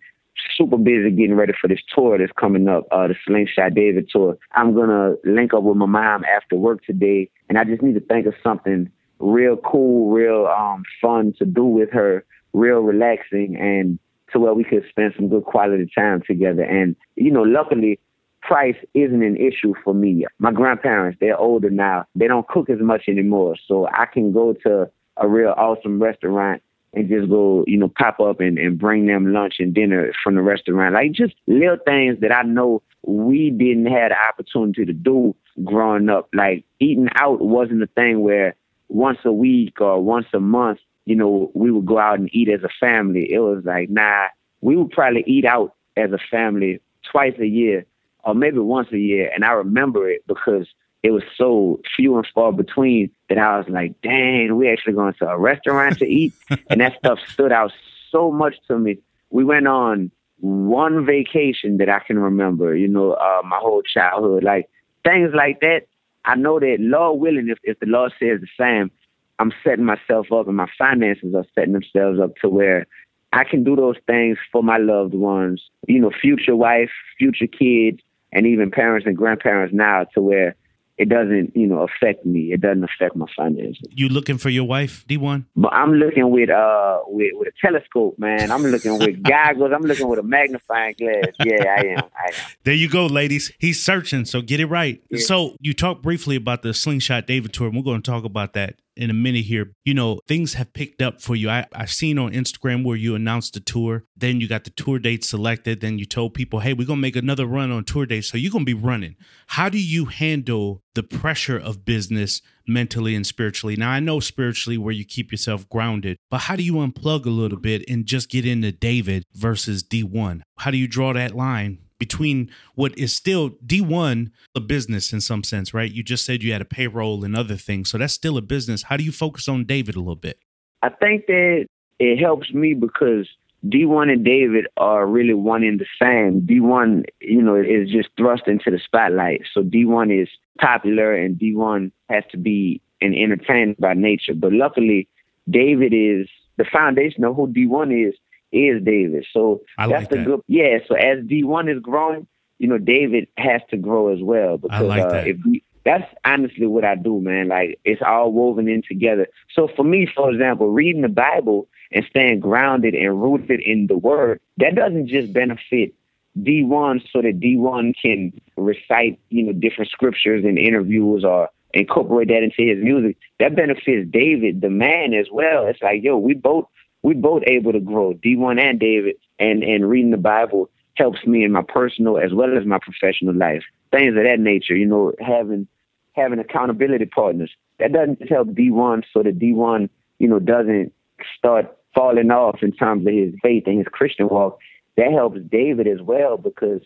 D: super busy getting ready for this tour that's coming up, uh, the Slingshot David tour. I'm gonna link up with my mom after work today, and I just need to think of something real cool, real um, fun to do with her, real relaxing, and to where we could spend some good quality time together. And you know, luckily. Price isn't an issue for me. My grandparents, they're older now. They don't cook as much anymore. So I can go to a real awesome restaurant and just go, you know, pop up and, and bring them lunch and dinner from the restaurant. Like just little things that I know we didn't have the opportunity to do growing up. Like eating out wasn't a thing where once a week or once a month, you know, we would go out and eat as a family. It was like, nah, we would probably eat out as a family twice a year or maybe once a year. And I remember it because it was so few and far between that I was like, dang, we actually going to a restaurant to eat. and that stuff stood out so much to me. We went on one vacation that I can remember, you know, uh, my whole childhood. Like things like that. I know that Lord willing, if, if the Lord says the same, I'm setting myself up and my finances are setting themselves up to where I can do those things for my loved ones, you know, future wife, future kids, and even parents and grandparents now to where it doesn't, you know, affect me. It doesn't affect my finances.
B: You looking for your wife, Dee-1?
D: But I'm looking with uh with, with a telescope, man. I'm looking with goggles. I'm looking with a magnifying glass. Yeah, I am. I am.
B: There you go, ladies. He's searching, so get it right. Yeah. So you talked briefly about the Slingshot David tour, and we're going to talk about that in a minute here. You know, things have picked up for you. I, I've seen on Instagram where you announced the tour, then you got the tour date selected, then you told people, hey, we're going to make another run on tour date. So you're going to be running. How do you handle the pressure of business mentally and spiritually? Now, I know spiritually where you keep yourself grounded, but how do you unplug a little bit and just get into David versus Dee-1? How do you draw that line between what is still Dee-1 a business in some sense, right? You just said you had a payroll and other things. So that's still a business. How do you focus on David a little bit?
D: I think that it helps me because Dee-1 and David are really one in the same. Dee-1, you know, is just thrust into the spotlight. So Dee-1 is popular and Dee-1 has to be an entertainer by nature. But luckily, David is the foundation of who Dee-1 is is David. So
B: I
D: that's
B: like
D: the
B: that.
D: good. Yeah. So as Dee-1 is growing, you know, David has to grow as well because
B: like
D: uh,
B: that.
D: if we, that's honestly what I do, man. Like it's all woven in together. So for me, for example, reading the Bible and staying grounded and rooted in the Word, that doesn't just benefit Dee-1 so that Dee-1 can recite, you know, different scriptures in interviews or incorporate that into his music. That benefits David, the man, as well. It's like, yo, we both we both able to grow, Dee-1 and David, and and reading the Bible helps me in my personal as well as my professional life. Things of that nature, you know, having having accountability partners. That doesn't help Dee-1 so that Dee-1, you know, doesn't start falling off in terms of his faith and his Christian walk. That helps David as well because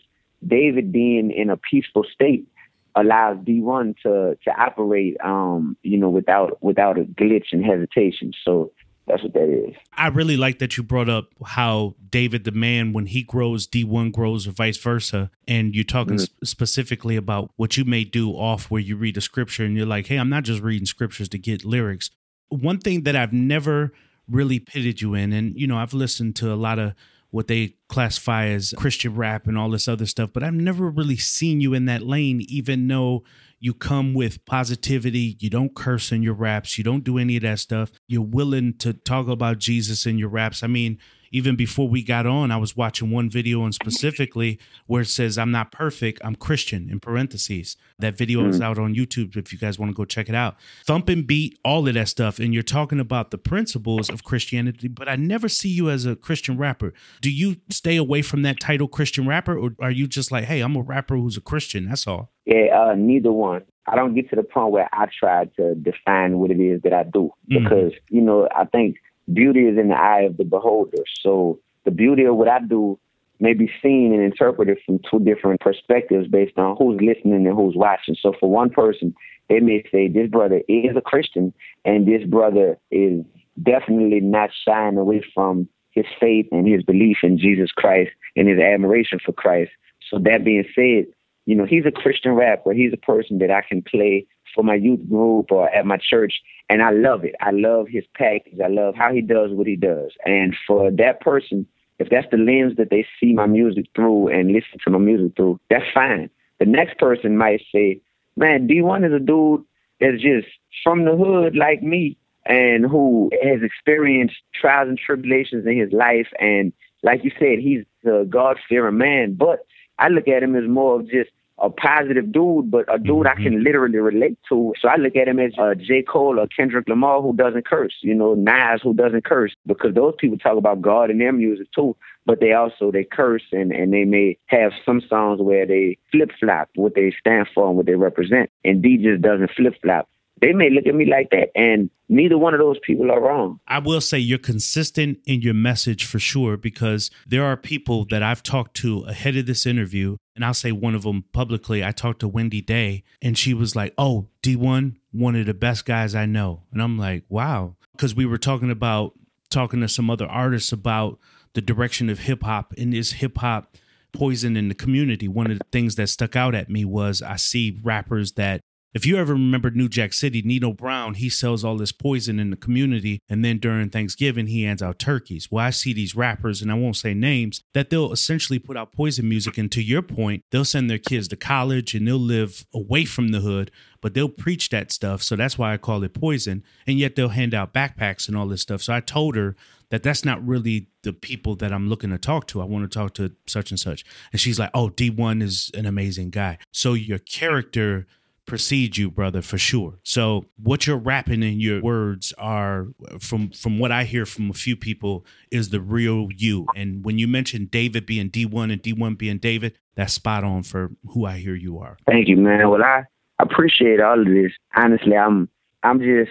D: David being in a peaceful state allows Dee-1 to to operate um, you know, without without a glitch and hesitation. So that's what that is.
B: I really like that you brought up how David the man, when he grows, Dee-1 grows, or vice versa. And you're talking
D: Mm-hmm.
B: s- specifically about what you may do off where you read a scripture and you're like, hey, I'm not just reading scriptures to get lyrics. One thing that I've never really pitted you in, and, you know, I've listened to a lot of what they classify as Christian rap and all this other stuff, but I've never really seen you in that lane, even though you come with positivity. You don't curse in your raps. You don't do any of that stuff. You're willing to talk about Jesus in your raps. I mean, even before we got on, I was watching one video and specifically where it says, I'm not perfect, I'm Christian in parentheses. That video is out on YouTube if you guys want to go check it out. Thump and beat, all of that stuff. And you're talking about the principles of Christianity, but I never see you as a Christian rapper. Do you stay away from that title Christian rapper, or are you just like, hey, I'm a rapper who's a Christian? That's all.
D: Yeah, uh, neither one. I don't get to the point where I try to define what it is that I do
B: Mhm.
D: because, you know, I think beauty is in the eye of the beholder. So the beauty of what I do may be seen and interpreted from two different perspectives based on who's listening and who's watching. So for one person, they may say this brother is a Christian and this brother is definitely not shying away from his faith and his belief in Jesus Christ and his admiration for Christ. So that being said, you know, he's a Christian rapper. He's a person that I can play for my youth group or at my church. And I love it. I love his package. I love how he does what he does. And for that person, if that's the lens that they see my music through and listen to my music through, that's fine. The next person might say, man, Dee-1 is a dude that's just from the hood like me and who has experienced trials and tribulations in his life. And like you said, he's a God fearing man. But I look at him as more of just a positive dude, but a dude I can literally relate to. So I look at him as uh, J. Cole or Kendrick Lamar who doesn't curse, you know, Nas who doesn't curse, because those people talk about God in their music too, but they also, they curse and, and they may have some songs where they flip flop what they stand for and what they represent. And D just doesn't flip flop. They may look at me like that, and neither one of those people are wrong.
B: I will say you're consistent in your message for sure because there are people that I've talked to ahead of this interview, and I'll say one of them publicly. I talked to Wendy Day, and she was like, "Oh, Dee-1, one of the best guys I know," and I'm like, "Wow," because we were talking about talking to some other artists about the direction of hip hop and is hip hop poison in the community. One of the things that stuck out at me was I see rappers that if you ever remember New Jack City, Nino Brown, he sells all this poison in the community. And then during Thanksgiving, he hands out turkeys. Well, I see these rappers, and I won't say names, that they'll essentially put out poison music. And to your point, they'll send their kids to college and they'll live away from the hood, but they'll preach that stuff. So that's why I call it poison. And yet they'll hand out backpacks and all this stuff. So I told her that that's not really the people that I'm looking to talk to. I want to talk to such and such. And she's like, oh, D1 is an amazing guy. So your character precedes you, brother, for sure. So what you're rapping in your words are from from what I hear from a few people is the real you. And when you mention David being Dee-1 and Dee-1 being David, that's spot on for who I hear you are.
D: Thank you, man. Well, I appreciate all of this. Honestly, I'm I'm just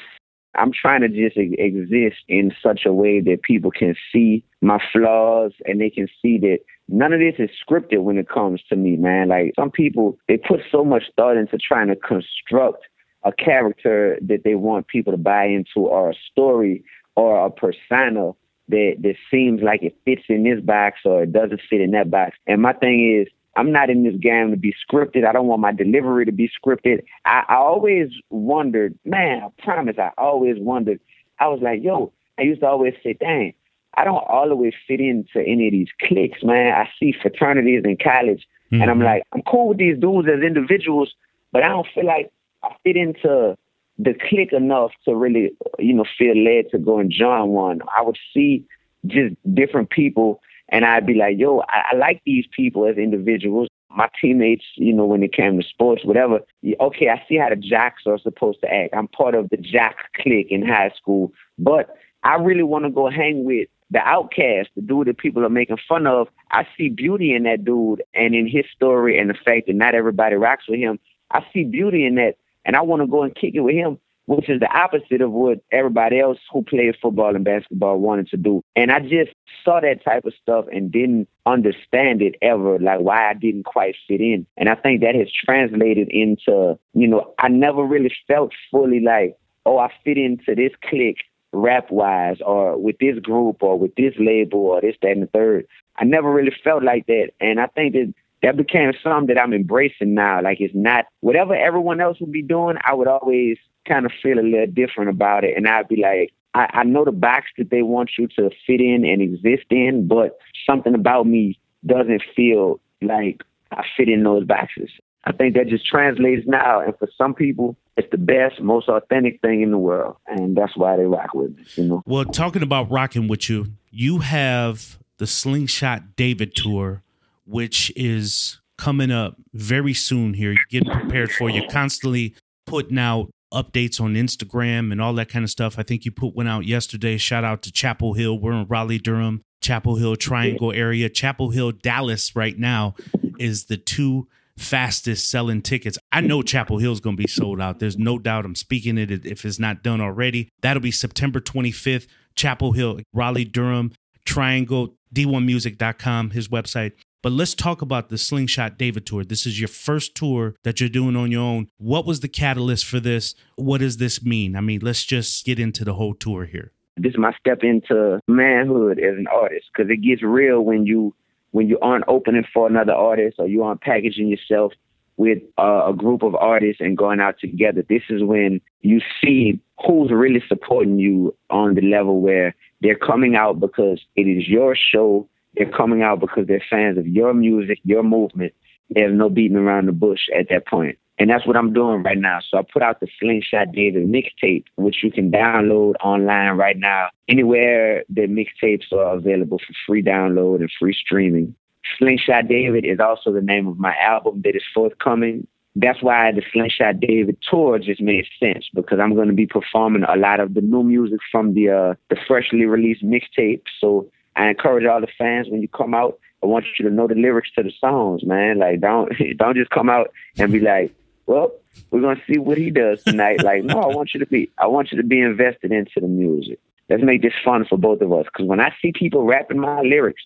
D: I'm trying to just exist in such a way that people can see my flaws and they can see that none of this is scripted when it comes to me, man. Like some people, they put so much thought into trying to construct a character that they want people to buy into or a story or a persona that that seems like it fits in this box or it doesn't fit in that box. And my thing is, I'm not in this game to be scripted. I don't want my delivery to be scripted. I, I always wondered, man, I promise, I always wondered. I was like, yo, I used to always say, dang, I don't always fit into any of these cliques, man. I see fraternities in college, mm-hmm. and I'm mm-hmm. like, I'm cool with these dudes as individuals, but I don't feel like I fit into the clique enough to really, you know, feel led to go and join one. I would see just different people, and I'd be like, yo, I, I like these people as individuals. My teammates, you know, when it came to sports, whatever. Okay, I see how the jocks are supposed to act. I'm part of the jock clique in high school, but I really want to go hang with the outcast, the dude that people are making fun of, I see beauty in that dude and in his story and the fact that not everybody rocks with him. I see beauty in that and I want to go and kick it with him, which is the opposite of what everybody else who played football and basketball wanted to do. And I just saw that type of stuff and didn't understand it ever, like why I didn't quite fit in. And I think that has translated into, you know, I never really felt fully like, oh, I fit into this clique rap wise or with this group or with this label or this, that, and the third. I never really felt like that. And I think that that became something that I'm embracing now. Like it's not whatever everyone else would be doing, I would always kind of feel a little different about it. And I'd be like, I, I know the box that they want you to fit in and exist in, but something about me doesn't feel like I fit in those boxes. I think that just translates now. And for some people, it's the best, most authentic thing in the world. And that's why they rock with me, you know.
B: Well, talking about rocking with you, you have the Slingshot David tour, which is coming up very soon here. You're getting prepared for You're constantly putting out updates on Instagram and all that kind of stuff. I think you put one out yesterday. Shout out to Chapel Hill. We're in Raleigh, Durham, Chapel Hill Triangle area. Chapel Hill, Dallas right now is the two fastest selling tickets. I know Chapel Hill is going to be sold out. There's no doubt. I'm speaking it if it's not done already. That'll be September 25th. Chapel Hill, Raleigh, Durham, Triangle, D1music.com, his website. But let's talk about the Slingshot David tour. This is your first tour that you're doing on your own. What was the catalyst for this? What does this mean? I mean, let's just get into the whole tour here.
D: This is my step into manhood as an artist because it gets real when you when you aren't opening for another artist or you aren't packaging yourself with uh, a group of artists and going out together. This is when you see who's really supporting you on the level where they're coming out because it is your show. They're coming out because they're fans of your music, your movement. There's no beating around the bush at that point. And that's what I'm doing right now. So I put out the Slingshot David mixtape, which you can download online right now. Anywhere the mixtapes are available for free download and free streaming. Slingshot David is also the name of my album that is forthcoming. That's why the Slingshot David tour just made sense because I'm going to be performing a lot of the new music from the uh, the freshly released mixtape. So I encourage all the fans when you come out, I want you to know the lyrics to the songs, man. Like don't don't just come out and be like, well, we're gonna see what he does tonight. like, no, I want you to be, I want you to be invested into the music. Let's make this fun for both of us. Because when I see people rapping my lyrics,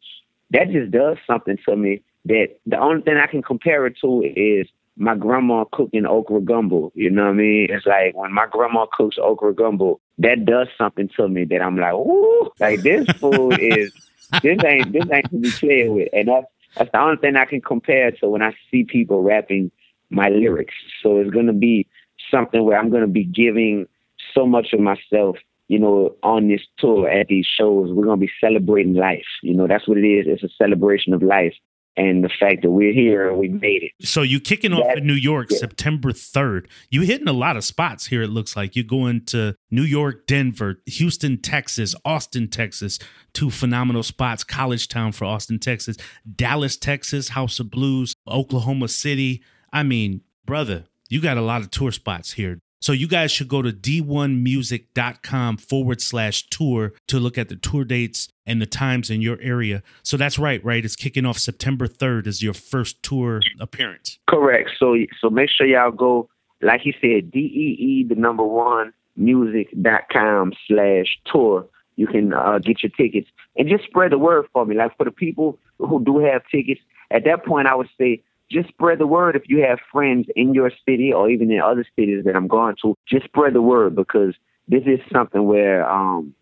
D: that just does something to me. That the only thing I can compare it to is my grandma cooking okra gumbo. You know what I mean? It's like when my grandma cooks okra gumbo, that does something to me that I'm like, ooh, like this food is this ain't this ain't to be played with. And that's that's the only thing I can compare to when I see people rapping my lyrics. So it's going to be something where I'm going to be giving so much of myself, you know, on this tour at these shows. We're going to be celebrating life. You know, that's what it is. It's a celebration of life and the fact that we're here and we made it.
B: So you kicking off in New York yeah. September 3rd. You hitting a lot of spots here it looks like. You're going to New York, Denver, Houston, Texas, Austin, Texas, two phenomenal spots, College Town for Austin, Texas, Dallas, Texas, House of Blues, Oklahoma City, I mean, brother, you got a lot of tour spots here. So you guys should go to d1music.com forward slash tour to look at the tour dates and the times in your area. So that's right, right? It's kicking off September 3rd as your first tour appearance.
D: Correct. So so make sure y'all go, like he said, D-E-E, the number one, music.com slash tour. You can uh, get your tickets and just spread the word for me. Like for the people who do have tickets, at that point, I would say just spread the word if you have friends in your city or even in other cities that I'm going to. Just spread the word because this is something where um,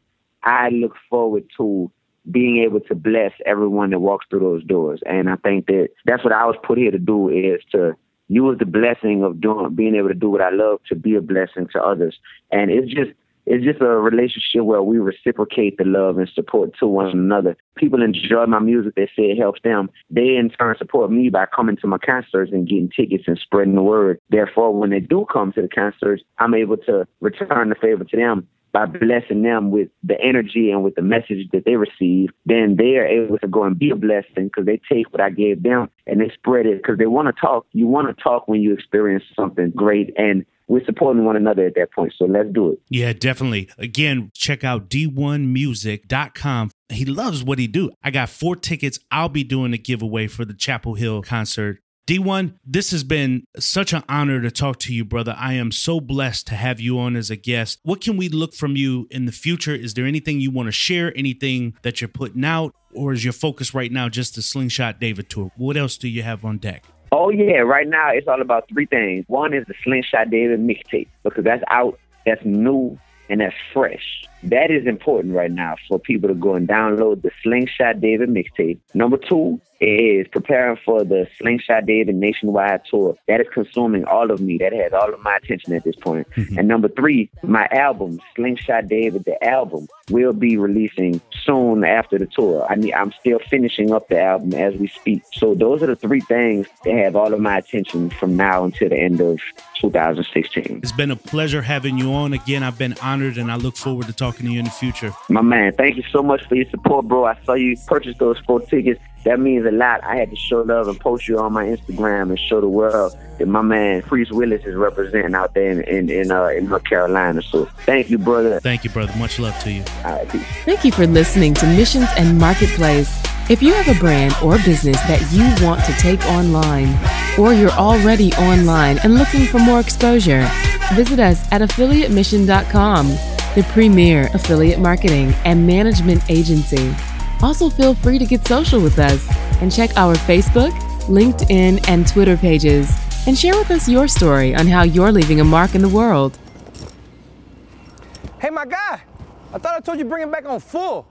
D: I look forward to being able to bless everyone that walks through those doors. And I think that that's what I was put here to do is to use the blessing of doing being able to do what I love to be a blessing to others. And it's just it's just a relationship where we reciprocate the love and support to one another. People enjoy my music. They say it helps them. They in turn support me by coming to my concerts and getting tickets and spreading the word. Therefore, when they do come to the concerts, I'm able to return the favor to them by blessing them with the energy and with the message that they receive, then they are able to go and be a blessing because they take what I gave them and they spread it because they want to talk. You want to talk when you experience something great. And we're supporting one another at that point. So let's do it.
B: Yeah, definitely. Again, check out d1music.com. He loves what he do. I got four tickets. I'll be doing a giveaway for the Chapel Hill concert. Dee-1, this has been such an honor to talk to you, brother. I am so blessed to have you on as a guest. What can we look from you in the future? Is there anything you want to share? Anything that you're putting out? Or is your focus right now just the Slingshot David tour? What else do you have on deck?
D: Oh yeah, right now it's all about three things. One is the Slingshot David mixtape because that's out, that's new, and that's fresh. That is important right now for people to go and download the Slingshot David mixtape. Number two is preparing for the Slingshot David nationwide tour. That is consuming all of me. That has all of my attention at this point. Mm-hmm. And number three, my album, Slingshot David, the album, will be releasing soon after the tour. I mean, I'm still finishing up the album as we speak. So those are the three things that have all of my attention from now until the end of 2016.
B: It's been a pleasure having you on again. I've been honored and I look forward to talking to you in the future.
D: My man, thank you so much for your support, bro. I saw you purchase those four tickets that means a lot. I had to show love and post you on my Instagram and show the world that my man Priest Willis is representing out there in in in, uh, in North Carolina. So thank you, brother.
B: Thank you, brother. Much love to you.
C: Thank you for listening to Missions and Marketplace. If you have a brand or business that you want to take online, or you're already online and looking for more exposure, visit us at affiliatemission.com, the premier affiliate marketing and management agency. Also, feel free to get social with us and check our Facebook, LinkedIn, and Twitter pages and share with us your story on how you're leaving a mark in the world.
E: Hey, my guy, I thought I told you bring it back on full.